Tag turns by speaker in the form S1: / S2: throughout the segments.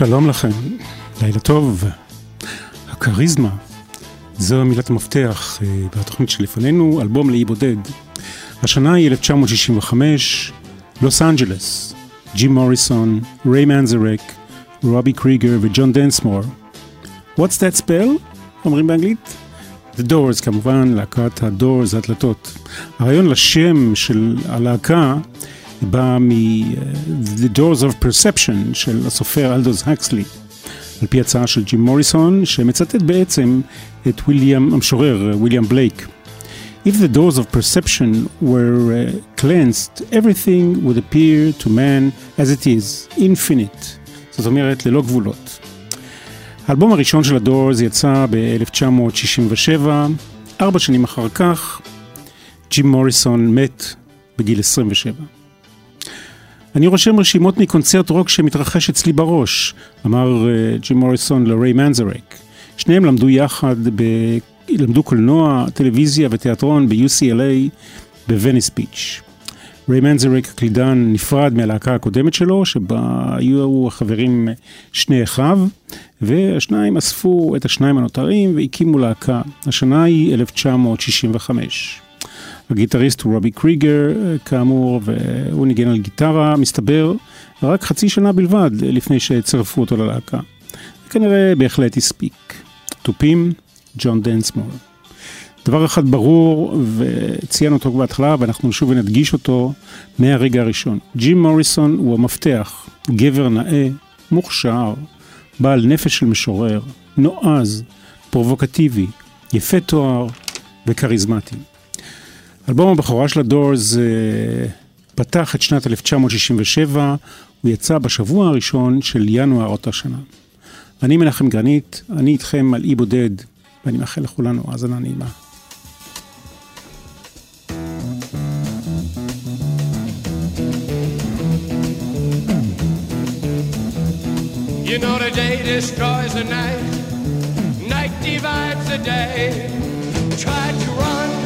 S1: שלום לכם, לילה טוב. הכריזמה, זו מילת המפתח אה, בתוכנית שלפנינו, אלבום לאי בודד. השנה היא 1965, לוס אנג'לס, ג'ים מוריסון, ריי מנזרק, רובי קריגר וג'ון דנסמור. What's that spell? אומרים באנגלית? The Doors כמובן, להקת הדורס, הדלתות. הרעיון לשם של הלהקה בא מ-The Doors of Perception של הסופר אלדוס הקסלי, על פי הצעה של ג'ים מוריסון, שמצטט בעצם את ויליאם, המשורר ויליאם בלייק. If the doors of perception were uh, cleansed, everything would appear to man as it is, infinite. זאת אומרת, ללא גבולות. האלבום הראשון של הדורס יצא ב-1967, ארבע שנים אחר כך, ג'ים מוריסון מת בגיל 27. אני רושם רשימות מקונצרט רוק שמתרחש אצלי בראש, אמר uh, ג'ים מוריסון לריי מנזרק. שניהם למדו יחד, ב... למדו קולנוע, טלוויזיה ותיאטרון ב-UCLA בווניס ביץ'. ריי מנזרק הקלידן נפרד מהלהקה הקודמת שלו, שבה היו החברים שני אחיו, והשניים אספו את השניים הנותרים והקימו להקה. השנה היא 1965. הגיטריסט הוא רובי קריגר, כאמור, והוא ניגן על גיטרה, מסתבר, רק חצי שנה בלבד לפני שצירפו אותו ללהקה. כנראה בהחלט הספיק. תופים, ג'ון דנסמור. דבר אחד ברור, וציינו אותו בהתחלה, ואנחנו שוב נדגיש אותו מהרגע הראשון. ג'ים מוריסון הוא המפתח, גבר נאה, מוכשר, בעל נפש של משורר, נועז, פרובוקטיבי, יפה תואר וכריזמטי. אלבום הבכורה של הדורס פתח את שנת 1967, הוא יצא בשבוע הראשון של ינואר אותה שנה. אני מנחם גרנית, אני איתכם על אי בודד, ואני מאחל לכולנו האזנה נעימה. You know the day destroys the night, night divides the day. Try to run,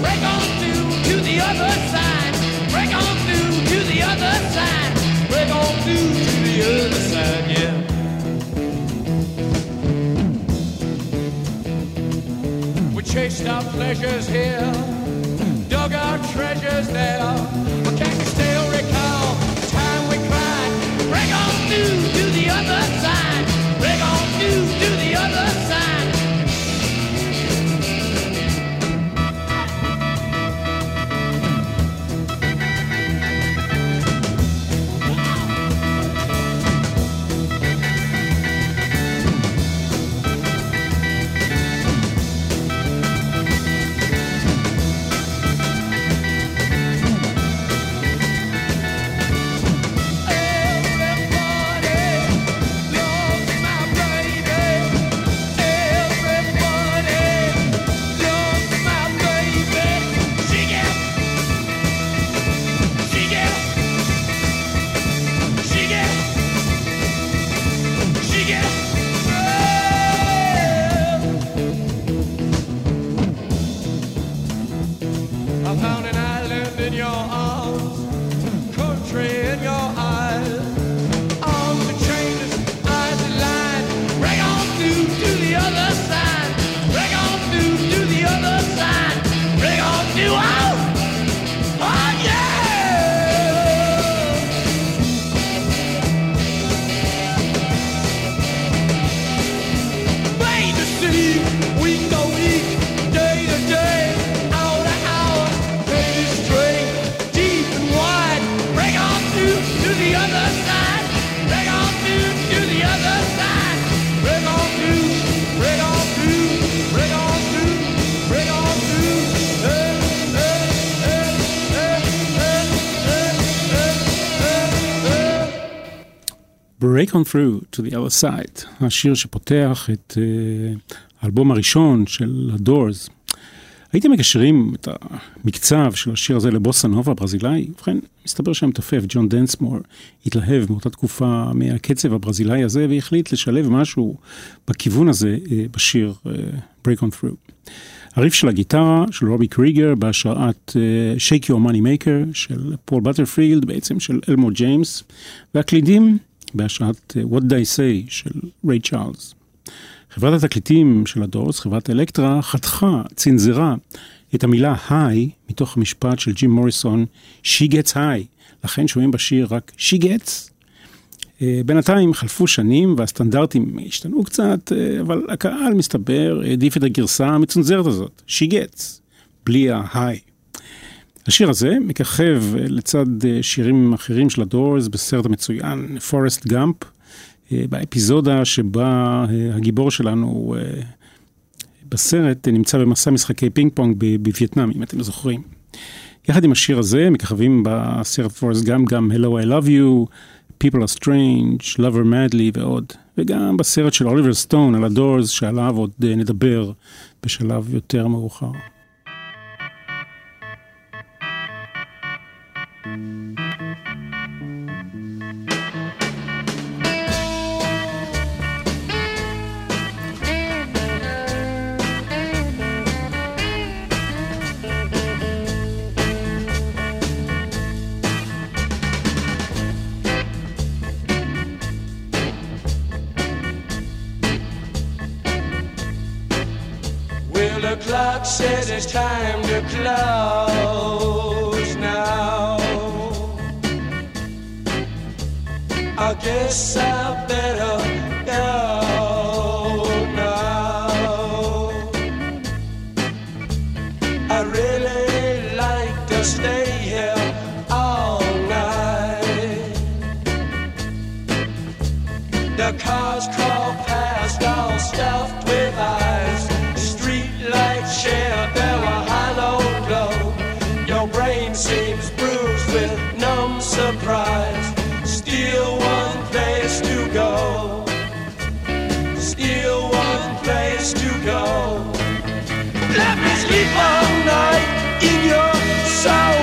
S1: break on through to the other side, break on through to the other side, break on through to the other side, yeah. We chased our pleasures here, dug our treasures there, Break on through to the other side, השיר שפותח את אה, האלבום הראשון של ה Doors. הייתם מקשרים את המקצב של השיר הזה לבוסה נובה ברזילאי? ובכן, מסתבר שהמתופף ג'ון דנסמור התלהב מאותה תקופה מהקצב הברזילאי הזה והחליט לשלב משהו בכיוון הזה אה, בשיר אה, Break on Through. הריף של הגיטרה של רובי קריגר בהשראת אה, Shake Your Money Maker של פול בטרפילד, בעצם של אלמו ג'יימס, והקלידים
S2: בהשעת What Did I Say של ריי צ'ארלס. חברת התקליטים של הדורס, חברת אלקטרה, חתכה, צנזרה את המילה היי מתוך המשפט של ג'ים מוריסון, She gets high. לכן שומעים בשיר רק She gets. אה, בינתיים חלפו שנים והסטנדרטים השתנו קצת, אה, אבל הקהל מסתבר העדיף את הגרסה המצונזרת הזאת, She gets, בלי ההיי. השיר הזה מככב לצד אה, שירים אחרים של ה Doors בסרט המצוין, פורסט גאמפ, באפיזודה שבה הגיבור שלנו בסרט נמצא במסע משחקי פינג פונג בווייטנאם, אם אתם זוכרים. יחד עם השיר הזה מככבים בסרט פורסט גאמפ גם Hello I Love You, People are Strange, Love Her Madly ועוד. וגם בסרט של אוליבר סטון על ה Doors שעליו עוד נדבר בשלב יותר מאוחר. Says it's time to close guess I better show.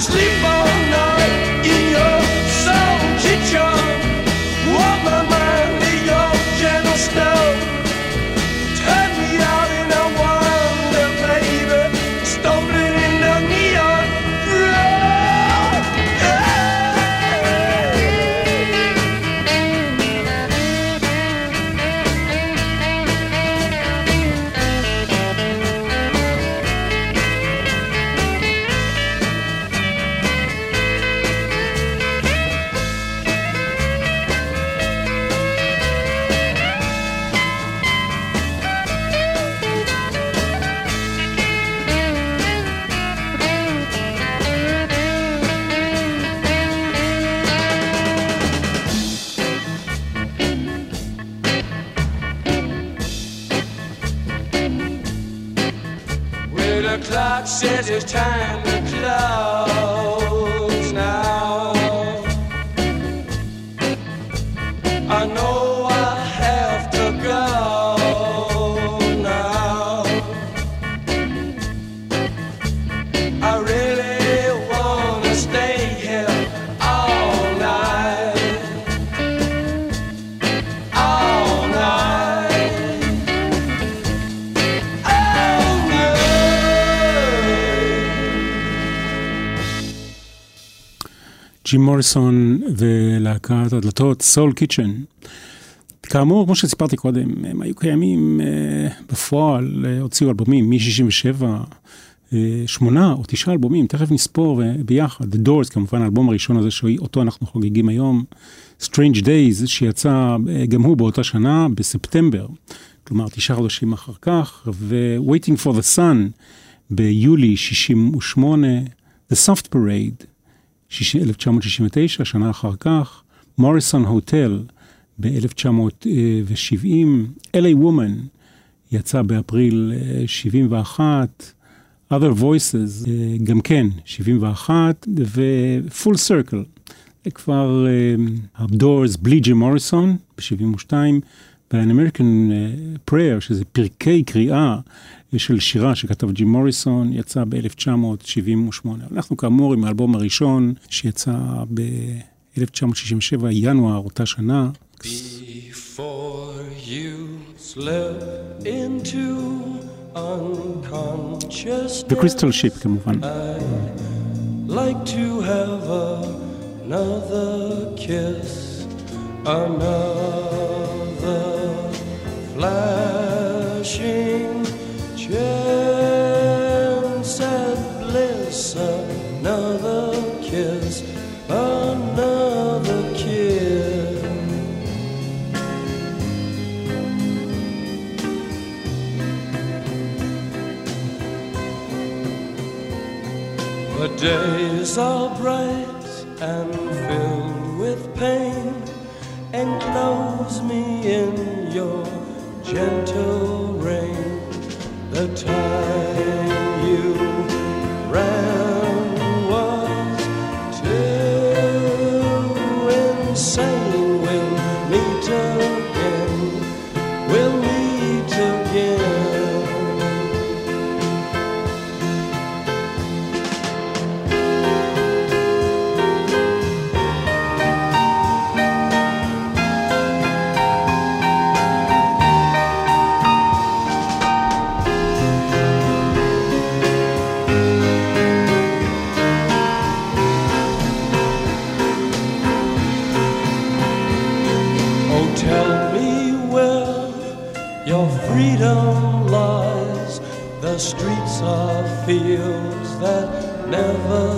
S2: Sleep all night in your soul kitchen. ג'ים מוריסון ולהקת הדלתות, סול קיצ'ן. כאמור, כמו שסיפרתי קודם, הם היו קיימים אה, בפועל, אה, הוציאו אלבומים מ-67, אה, שמונה או תשעה אלבומים, תכף נספור ביחד. The Doors, כמובן, האלבום הראשון הזה שאותו אנחנו חוגגים היום. Strange Days, שיצא גם הוא באותה שנה, בספטמבר, כלומר תשעה חודשים אחר כך, ו-Waiting for the Sun ביולי 68, The Soft Parade, 1969, שנה אחר כך, מוריסון הוטל ב-1970, LA Woman יצא באפריל 71, Other Voices גם כן 71, ו-Full Circle, כבר הדורס בלי ג'י מוריסון ב-72, ו-An American Prayer, שזה פרקי קריאה של שירה שכתב ג'י מוריסון, יצא ב-1978. אנחנו כאמור עם האלבום הראשון שיצא ב-1967, ינואר, אותה שנה. Before you slip into unconscious וקריסטל שיפ כמובן. like to have another kiss, another flashing chance at bliss, another kiss, another kiss. The days are bright and filled with pain, enclose me in your gentle rain. The time never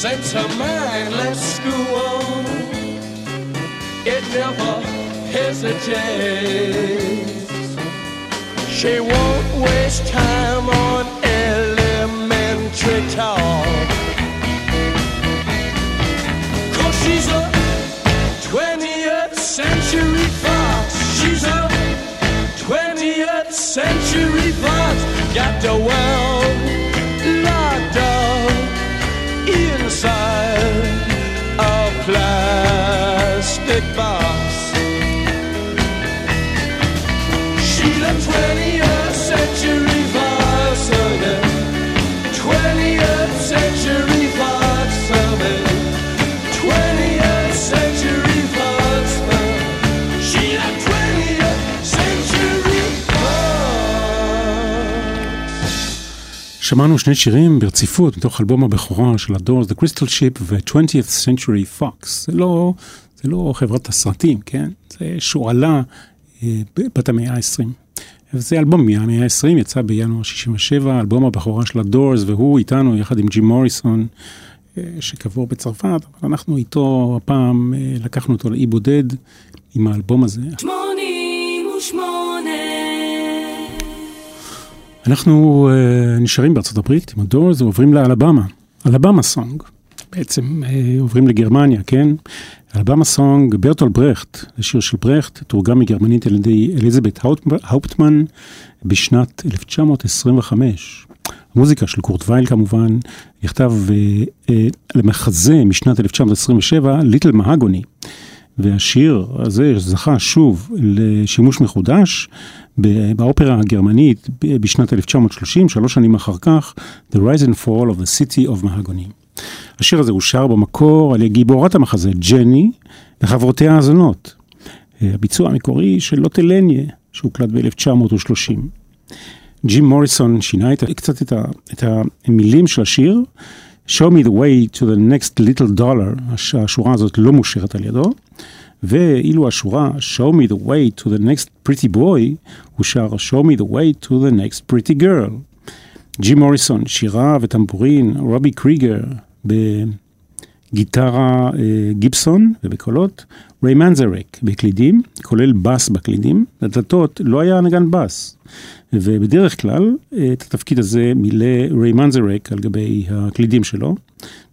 S2: Sets her mind, let's school. It never hesitates. She won't waste time on elementary talk. Cause she's a 20th century fox. She's a 20th century fox. Got the world
S1: שמענו שני שירים ברציפות מתוך אלבום הבכורה של הדורס, The Crystal Ship ו-20th Century Fox. זה לא, זה לא חברת הסרטים, כן? זה שועלה אה, בת המאה ה-20. וזה אלבום מהמאה ה-20, יצא בינואר 67, אלבום הבכורה של הדורס, והוא איתנו יחד עם ג'ים מוריסון, אה, שקבור בצרפת, אבל אנחנו איתו הפעם, אה, לקחנו אותו לאי בודד עם האלבום הזה. אנחנו uh, נשארים בארצות הברית עם הדורס ועוברים לאלבמה, אלבמה סונג. בעצם uh, עוברים לגרמניה, כן? אלבמה סונג, ברטול ברכט, זה שיר של ברכט, תורגם מגרמנית על ידי אליזבת האופטמן בשנת 1925. המוזיקה של קורט וייל כמובן, נכתב uh, uh, למחזה משנת 1927, ליטל מהגוני. והשיר הזה זכה שוב לשימוש מחודש באופרה הגרמנית בשנת 1930, שלוש שנים אחר כך, The Rise and Fall of the City of Mahagony. השיר הזה אושר במקור על גיבורת המחזה, ג'ני, וחברותיה הזונות. הביצוע המקורי של לוטה לניה, שהוקלט ב-1930. ג'ים מוריסון שינה את, קצת את, ה, את המילים של השיר, Show me the way to the next little dollar, השורה הזאת לא מושרת על ידו. ואילו השורה Show me the way to the next pretty boy, הוא שר Show me the way to the next pretty girl. ג'י מוריסון, שירה וטמבורין, רובי קריגר בגיטרה אה, גיבסון ובקולות, ריי מנזרק בקלידים, כולל בס בקלידים, לדלתות לא היה נגן בס. ובדרך כלל אה, את התפקיד הזה מילא ריי מנזרק על גבי הקלידים שלו,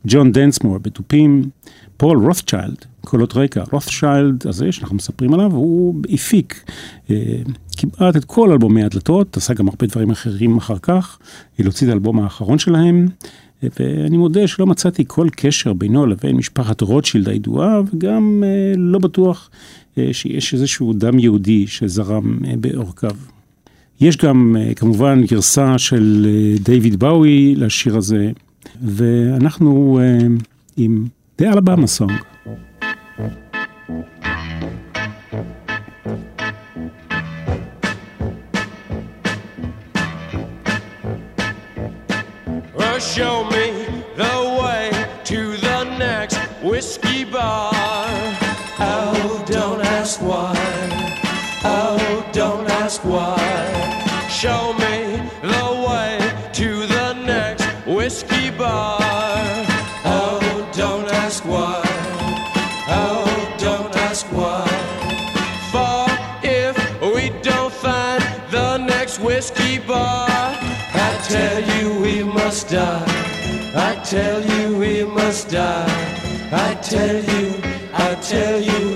S1: ג'ון דנסמור בתופים, פול רות'צ'יילד, קולות רקע, רות'צ'יילד הזה שאנחנו מספרים עליו, הוא הפיק אה, כמעט את כל אלבומי הדלתות, עשה גם הרבה דברים אחרים אחר כך, היא להוציא את האלבום האחרון שלהם, ואני מודה שלא מצאתי כל קשר בינו לבין משפחת רוטשילד הידועה, וגם אה, לא בטוח אה, שיש איזשהו דם יהודי שזרם אה, בעורקיו. יש גם אה, כמובן גרסה של אה, דיוויד באוי לשיר הזה, ואנחנו אה, עם The Alabama Song. Well, show me the way to the next whiskey bar. Oh, don't ask why. Oh, don't ask why. Show me the way to the next whiskey bar. Must die. I tell you we must die. I tell you, I tell you,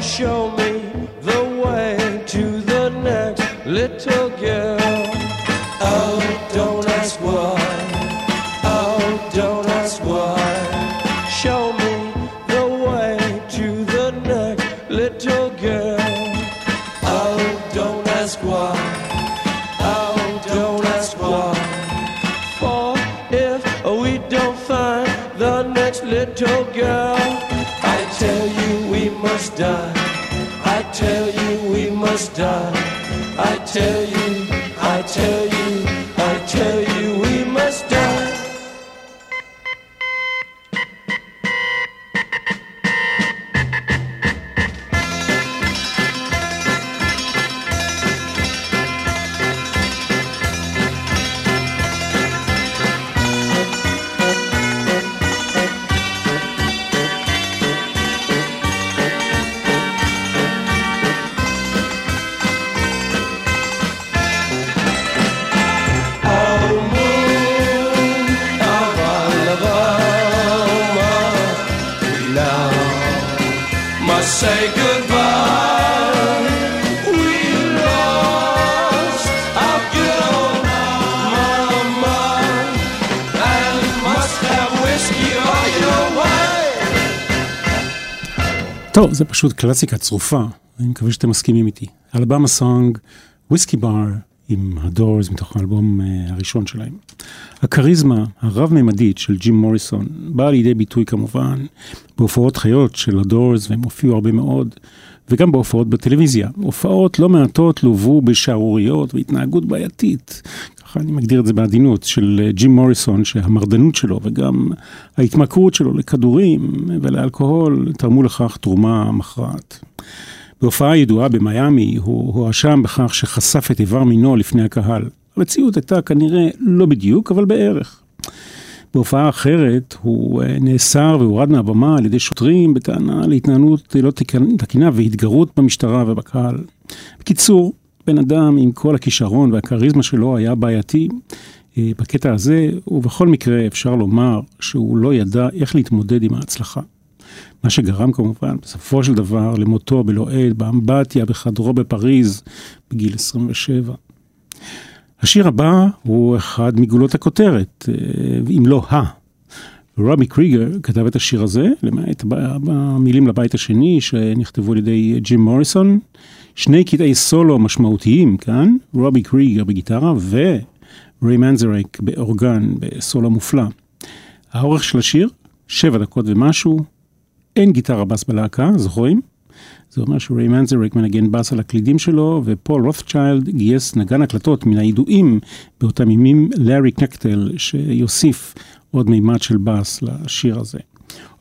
S1: show me the way to the next little girl. זה פשוט קלאסיקה צרופה, אני מקווה שאתם מסכימים איתי. אלבמה סונג, וויסקי בר עם הדורס מתוך האלבום uh, הראשון שלהם. הכריזמה הרב-ממדית של ג'ים מוריסון באה לידי ביטוי כמובן בהופעות חיות של הדורס, והם הופיעו הרבה מאוד, וגם בהופעות בטלוויזיה. הופעות לא מעטות לוו בשערוריות והתנהגות בעייתית, ככה אני מגדיר את זה בעדינות, של ג'ים מוריסון, שהמרדנות שלו וגם ההתמכרות שלו לכדורים ולאלכוהול תרמו לכך תרומה מכרעת. בהופעה ידועה במיאמי הוא הואשם בכך שחשף את איבר מינו לפני הקהל. המציאות הייתה כנראה לא בדיוק, אבל בערך. בהופעה אחרת הוא אה, נאסר והורד מהבמה על ידי שוטרים בטענה להתנהלות לא תקינה והתגרות במשטרה ובקהל. בקיצור, בן אדם עם כל הכישרון והכריזמה שלו היה בעייתי אה, בקטע הזה, ובכל מקרה אפשר לומר שהוא לא ידע איך להתמודד עם ההצלחה. מה שגרם כמובן בסופו של דבר למותו בלא עת באמבטיה בחדרו בפריז בגיל 27. השיר הבא הוא אחד מגולות הכותרת, אה, אם לא ה. רובי קריגר כתב את השיר הזה, למעט במילים לבית השני שנכתבו על ידי ג'ים מוריסון. שני קטעי סולו משמעותיים כאן, רובי קריגר בגיטרה וריי מנזרק באורגן בסולו מופלא. האורך של השיר, שבע דקות ומשהו, אין גיטרה בס בלהקה, זוכרים? זה אומר שריי מנזריק מנגן בס על הקלידים שלו, ופול רות'צ'יילד גייס נגן הקלטות מן הידועים באותם ימים, לארי קנקטל, שיוסיף עוד מימד של בס לשיר הזה.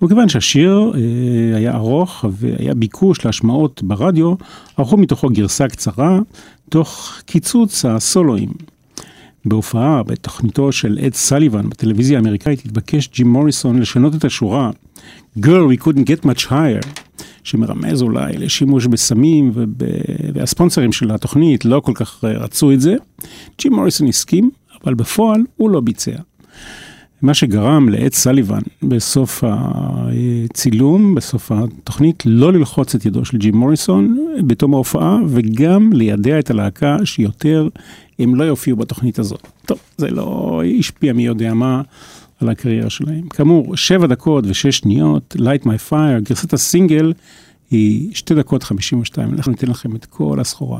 S1: וכיוון שהשיר אה, היה ארוך והיה ביקוש להשמעות ברדיו, ערכו מתוכו גרסה קצרה, תוך קיצוץ הסולואים. בהופעה בתוכניתו של אד סליבן בטלוויזיה האמריקאית התבקש ג'ים מוריסון לשנות את השורה Girl, we couldn't get much higher, שמרמז אולי לשימוש בסמים, וב... והספונסרים של התוכנית לא כל כך רצו את זה. ג'ים מוריסון הסכים, אבל בפועל הוא לא ביצע. מה שגרם לעד סליבן בסוף הצילום, בסוף התוכנית, לא ללחוץ את ידו של ג'ים מוריסון בתום ההופעה, וגם לידע את הלהקה שיותר הם לא יופיעו בתוכנית הזאת. טוב, זה לא השפיע מי יודע מה על הקריירה שלהם. כאמור, שבע דקות ושש שניות, Light My Fire, גרסת הסינגל היא שתי דקות חמישים ושתיים. אנחנו ניתן לכם את כל הסחורה.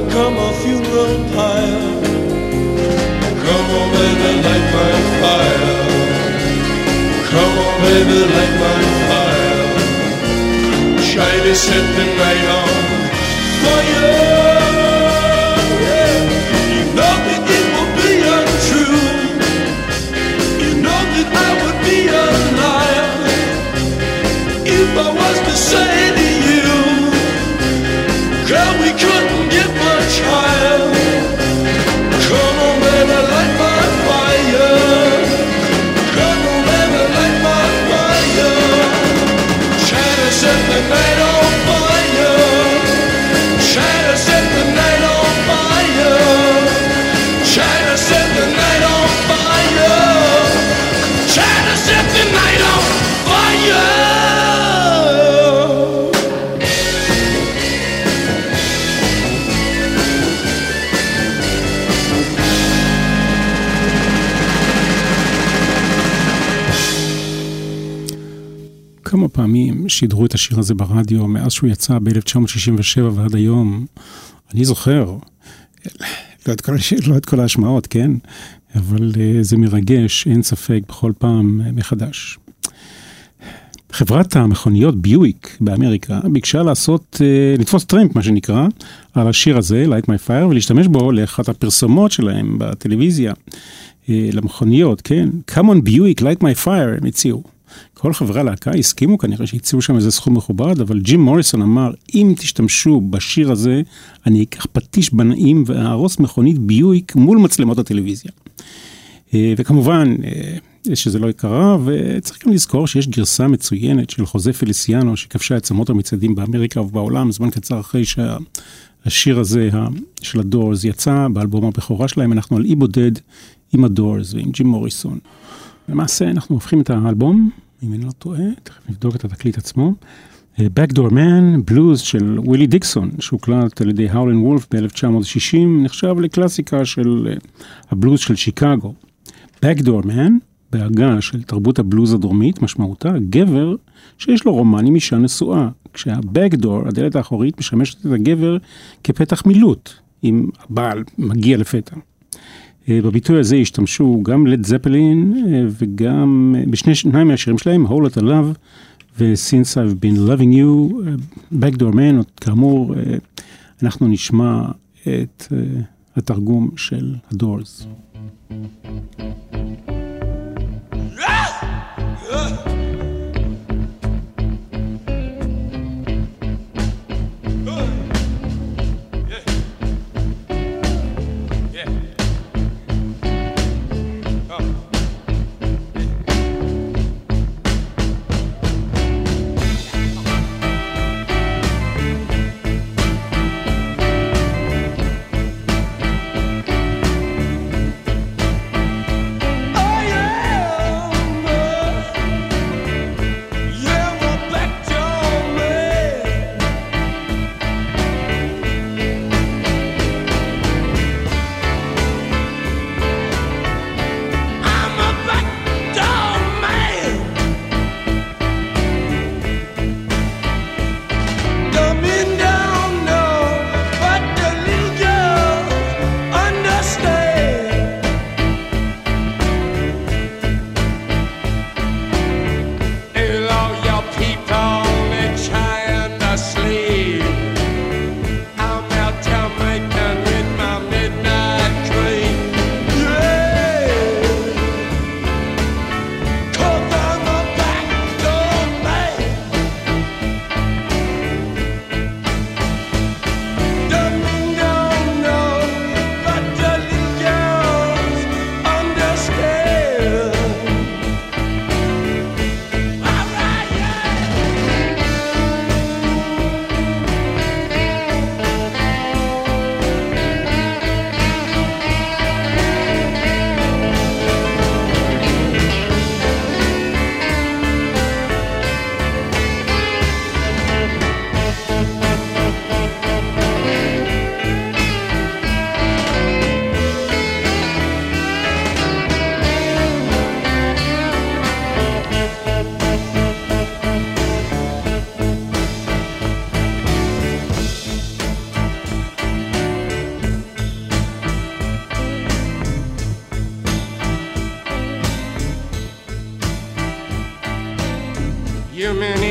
S2: Become a funeral pyre. Come on, baby, light my fire. Come on, baby, light my fire. To set the night on
S1: פעמים שידרו את השיר הזה ברדיו מאז שהוא יצא ב-1967 ועד היום. אני זוכר, לא את כל, לא את כל ההשמעות, כן? אבל uh, זה מרגש, אין ספק, בכל פעם uh, מחדש. חברת המכוניות ביואיק באמריקה ביקשה לעשות, uh, לתפוס טרמפ, מה שנקרא, על השיר הזה, Light My Fire, ולהשתמש בו לאחת הפרסומות שלהם בטלוויזיה, למכוניות, כן? Come on ביואיק, Light My Fire, הם הציעו. כל חברי הלהקה הסכימו כנראה שהציעו שם איזה סכום מכובד, אבל ג'ים מוריסון אמר, אם תשתמשו בשיר הזה, אני אקח פטיש בנאים ואהרוס מכונית ביואיק מול מצלמות הטלוויזיה. אה, וכמובן, אה, שזה לא קרה, וצריך גם לזכור שיש גרסה מצוינת של חוזה פליסיאנו, שכבשה את צמות המצעדים באמריקה ובעולם, זמן קצר אחרי שהשיר הזה של הדורס יצא באלבום הבכורה שלהם, אנחנו על אי בודד עם הדורס ועם ג'ים מוריסון. למעשה אנחנו הופכים את האלבום, אם אני לא טועה, תכף נבדוק את התקליט עצמו. Backdoor Man, בלוז של ווילי דיקסון, שהוקלט על ידי האולן וולף ב-1960, נחשב לקלאסיקה של הבלוז של שיקגו. Backdoor Man, בהגה של תרבות הבלוז הדרומית, משמעותה גבר שיש לו רומן עם אישה נשואה, כשה-Backdoor, הדלת האחורית, משמשת את הגבר כפתח מילוט, אם הבעל מגיע לפתע. בביטוי הזה השתמשו גם לד זפלין וגם בשני שניים מהשירים שלהם, Whole Lot of Love ו-Since I've been loving you, Backdoor Man, כאמור, אנחנו נשמע את התרגום של הדורס.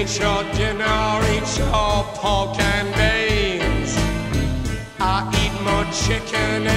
S2: Eat your dinner, eat your pork and beans. I eat more chicken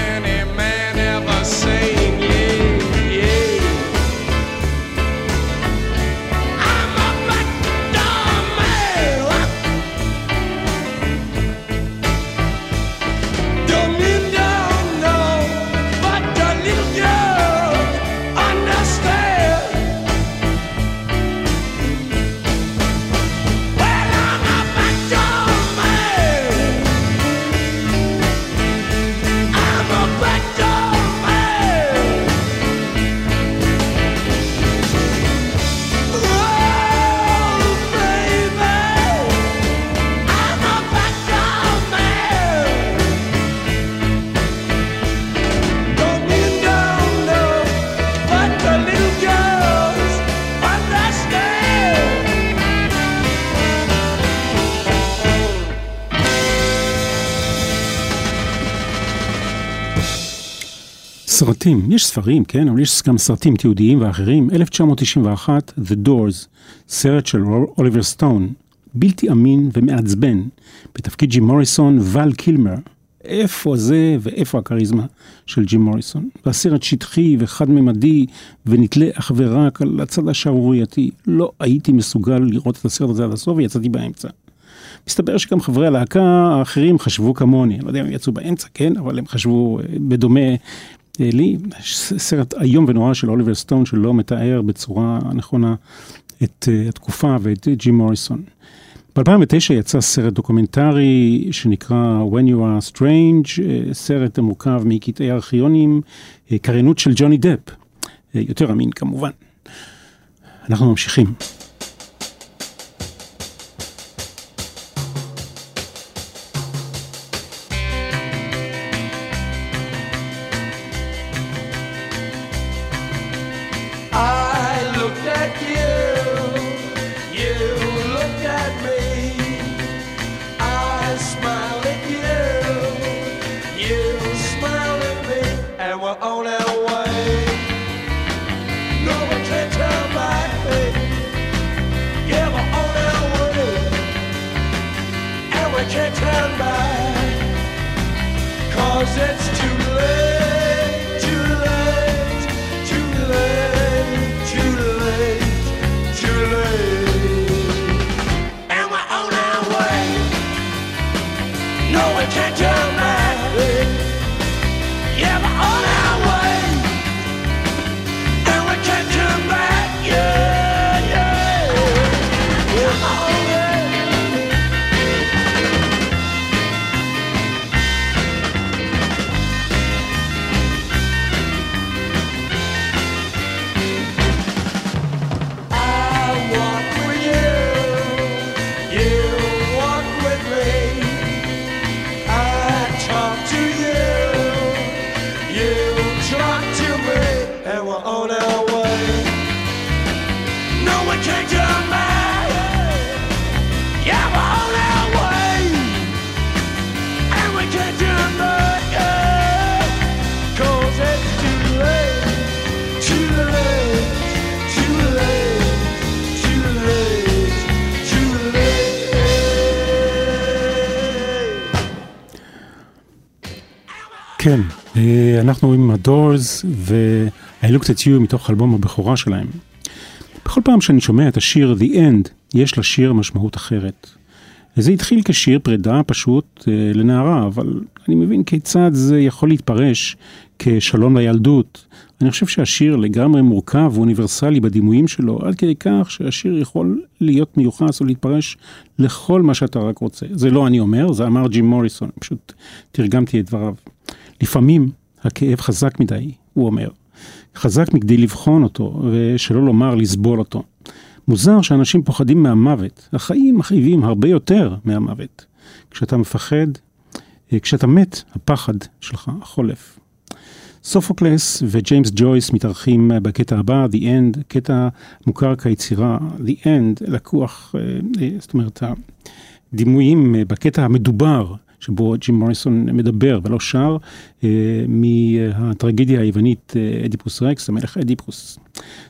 S1: סרטים, יש ספרים, כן, אבל יש גם סרטים תיעודיים ואחרים. 1991, The Doors, סרט של אוליבר סטון, בלתי אמין ומעצבן, בתפקיד ג'ים מוריסון, ואל קילמר. איפה זה ואיפה הכריזמה של ג'ים מוריסון? והסרט שטחי וחד-ממדי ונתלה אך ורק על הצד השערורייתי. לא הייתי מסוגל לראות את הסרט הזה עד הסוף ויצאתי באמצע. מסתבר שגם חברי הלהקה האחרים חשבו כמוני, אני לא יודע אם הם יצאו באמצע, כן, אבל הם חשבו אה, בדומה לי. סרט איום ונורא של אוליבר סטון שלא מתאר בצורה נכונה את אה, התקופה ואת ג'ים מוריסון. ב-2009 יצא סרט דוקומנטרי שנקרא When You are Strange, אה, סרט המורכב מקטעי ארכיונים, אה, קריינות של ג'וני דפ, יותר אמין כמובן. אנחנו ממשיכים. כן, אה, אנחנו עם הדורס ו-I looked at you מתוך אלבום הבכורה שלהם. בכל פעם שאני שומע את השיר The End, יש לשיר משמעות אחרת. זה התחיל כשיר פרידה פשוט אה, לנערה, אבל אני מבין כיצד זה יכול להתפרש כשלום לילדות. אני חושב שהשיר לגמרי מורכב ואוניברסלי בדימויים שלו, עד כדי כך שהשיר יכול להיות מיוחס או להתפרש לכל מה שאתה רק רוצה. זה לא אני אומר, זה אמר ג'ים מוריסון, פשוט תרגמתי את דבריו. לפעמים הכאב חזק מדי, הוא אומר. חזק מכדי לבחון אותו, ושלא לומר לסבול אותו. מוזר שאנשים פוחדים מהמוות. החיים מכאיבים הרבה יותר מהמוות. כשאתה מפחד, אה, כשאתה מת, הפחד שלך חולף. סופוקלס וג'יימס ג'ויס מתארחים בקטע הבא, The End, קטע מוכר כיצירה, The End, לקוח, אה, אה, זאת אומרת, הדימויים בקטע המדובר שבו ג'ים מוריסון מדבר ולא שר, מהטרגדיה היוונית אדיפוס רקס, המלך אדיפוס.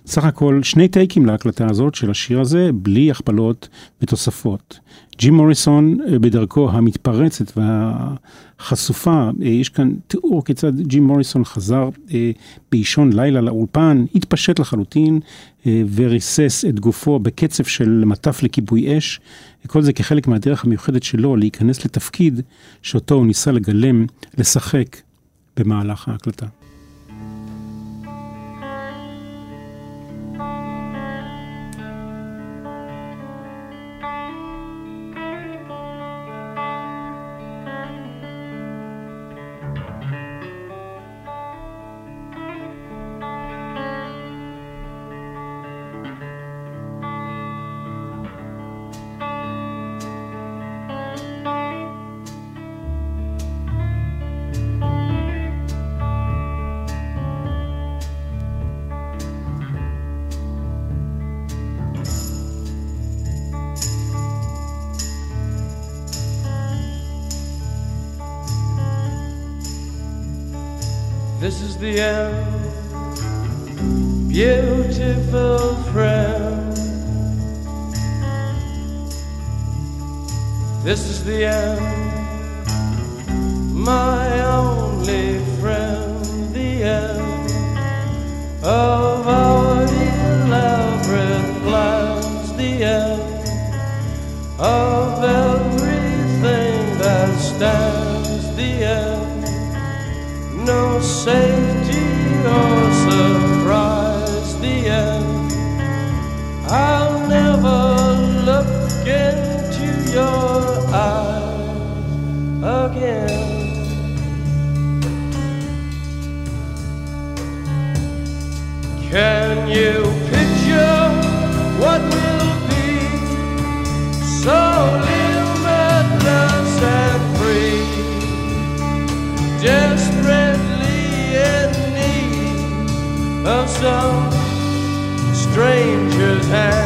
S1: סך הכל שני טייקים להקלטה הזאת של השיר הזה, בלי הכפלות ותוספות. ג'ים מוריסון בדרכו המתפרצת והחשופה, יש כאן תיאור כיצד ג'ים מוריסון חזר באישון לילה לאולפן, התפשט לחלוטין וריסס את גופו בקצב של מטף לכיבוי אש, כל זה כחלק מהדרך המיוחדת שלו להיכנס לתפקיד שאותו הוא ניסה לגלם, לשחק במהלך ההקלטה.
S2: Of everything that stands, the end. No safety time.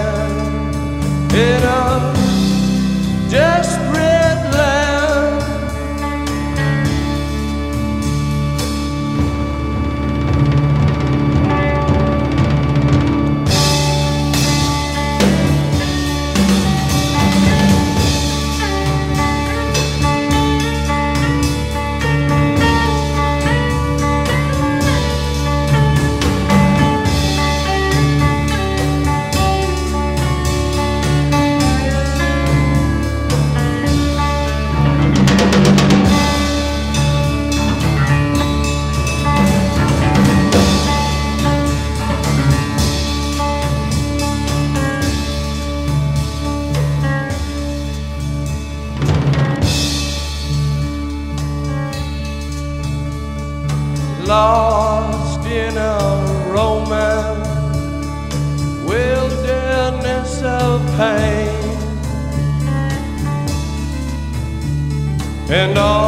S2: And all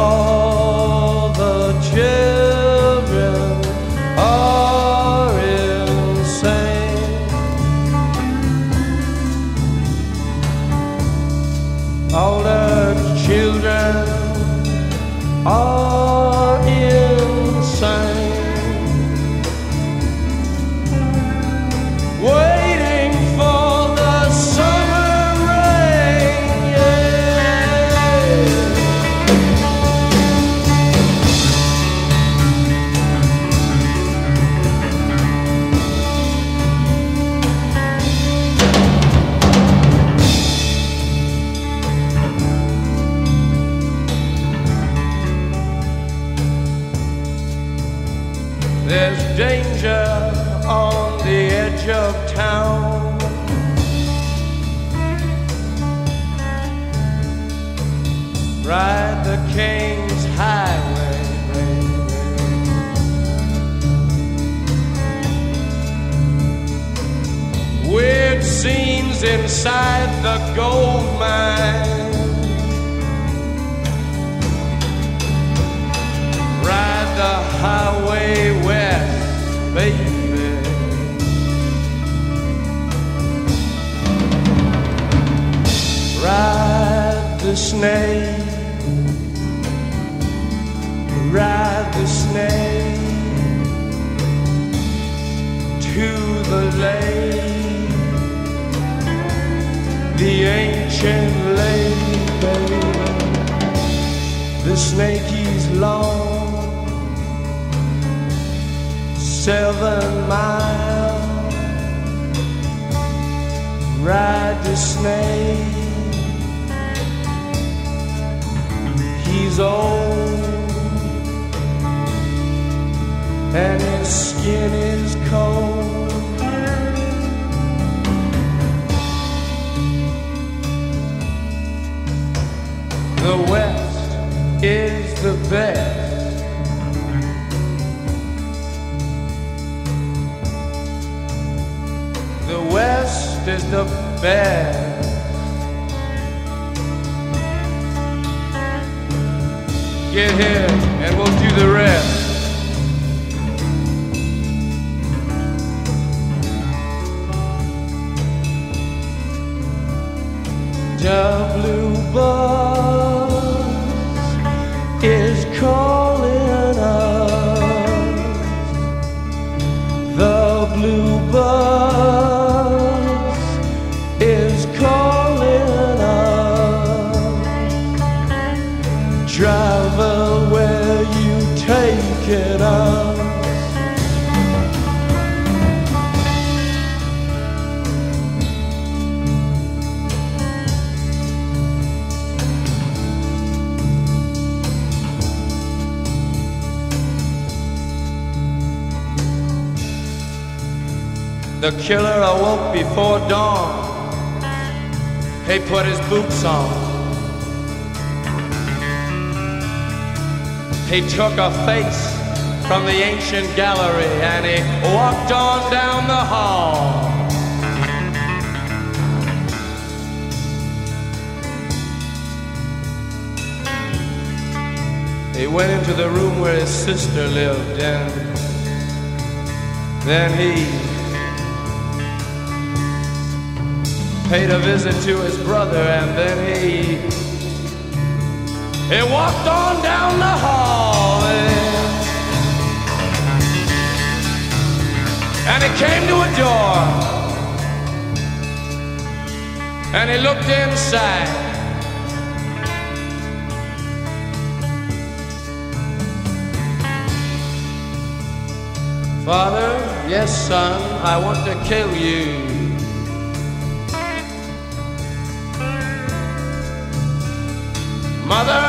S2: inside the gold mine. Ride the highway west, baby. Ride the snake ride the snake to the lake, the ancient babe. The snake is long, seven miles. Ride the snake. He's old and his skin is cold. The West is the best. The West is the best. Get here and we'll do the rest. The blue bus is calling us. The blue bus The killer awoke before dawn. He put his boots on. He took a face from the ancient gallery and he walked on down the hall. He went into the room where his sister lived and then he paid a visit to his brother and then he he walked on down the hall and, he came to a door. And he looked inside. Father, yes son, I want to kill you Mother,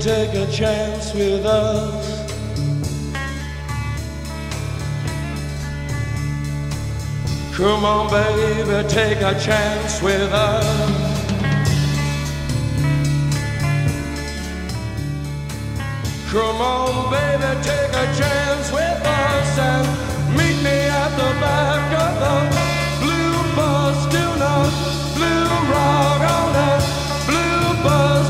S2: take a chance with us. Come on, baby, take a chance with us. Come on, baby, take a chance with us and meet me at the back of the blue bus. Do not blue rock on that blue bus.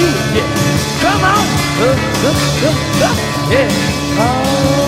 S2: do it. Yeah. Come on. Uh, uh, uh, yeah. Oh.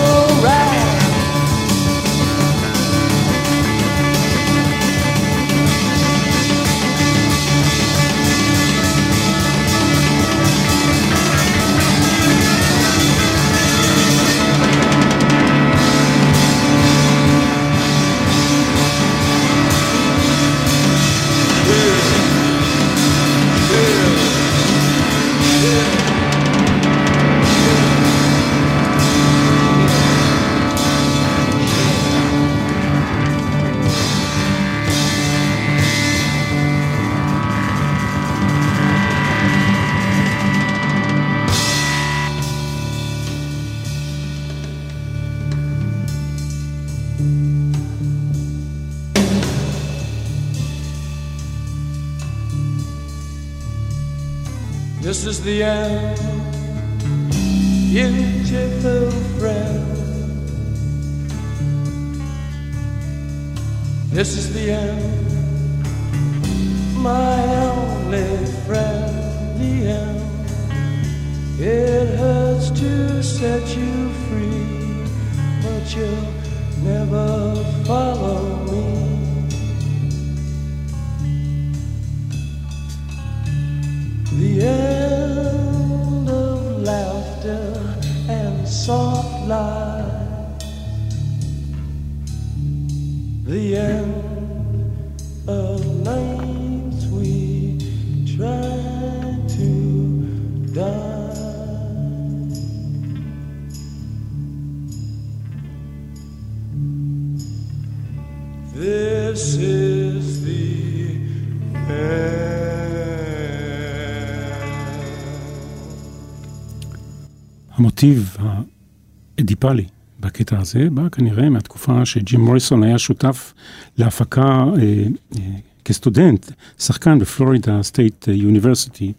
S1: המוטיב האדיפלי בקטע הזה בא כנראה מהתקופה שג'ים מוריסון היה שותף להפקה אה, אה, כסטודנט, שחקן ב Florida State University,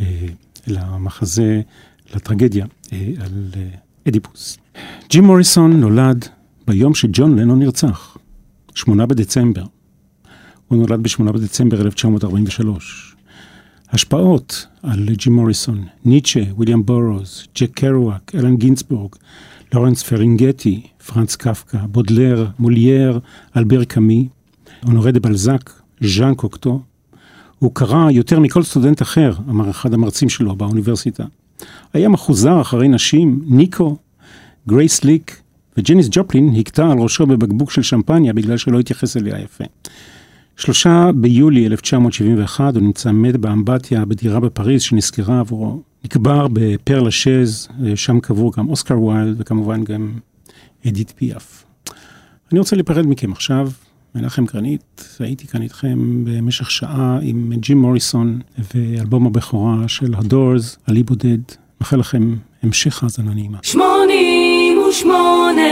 S1: אה, למחזה, לטרגדיה אה, על אה, אדיפוס. ג'ים מוריסון נולד ביום שג'ון לנון נרצח, 8 בדצמבר. הוא נולד ב-8 בדצמבר 1943. השפעות על ג'ים מוריסון, ניטשה, ויליאם בורוז, ג'ק קרואק, אלן גינסבורג, לורנס פרלינגטי, פרנץ קפקא, בודלר, מולייר, אלבר קאמי, אונורי דה בלזק, ז'אן קוקטו. הוא קרא יותר מכל סטודנט אחר, אמר אחד המרצים שלו באוניברסיטה. היה מחוזר אחרי נשים, ניקו, גרייס סליק וג'ניס ג'ופלין הכתה על ראשו בבקבוק של שמפניה בגלל שלא התייחס אליה יפה. שלושה ביולי 1971 הוא נמצא מת באמבטיה בדירה בפריז שנסגרה עבורו. נקבר בפר לשז, שם קבור גם אוסקר ויילד וכמובן גם אדית פיאף. אני רוצה להיפרד מכם עכשיו, מנחם גרנית, הייתי כאן איתכם במשך שעה עם ג'ים מוריסון ואלבום הבכורה של הדורס, עלי בודד. מאחל לכם המשך האזנה נעימה.
S3: שמונים ושמונה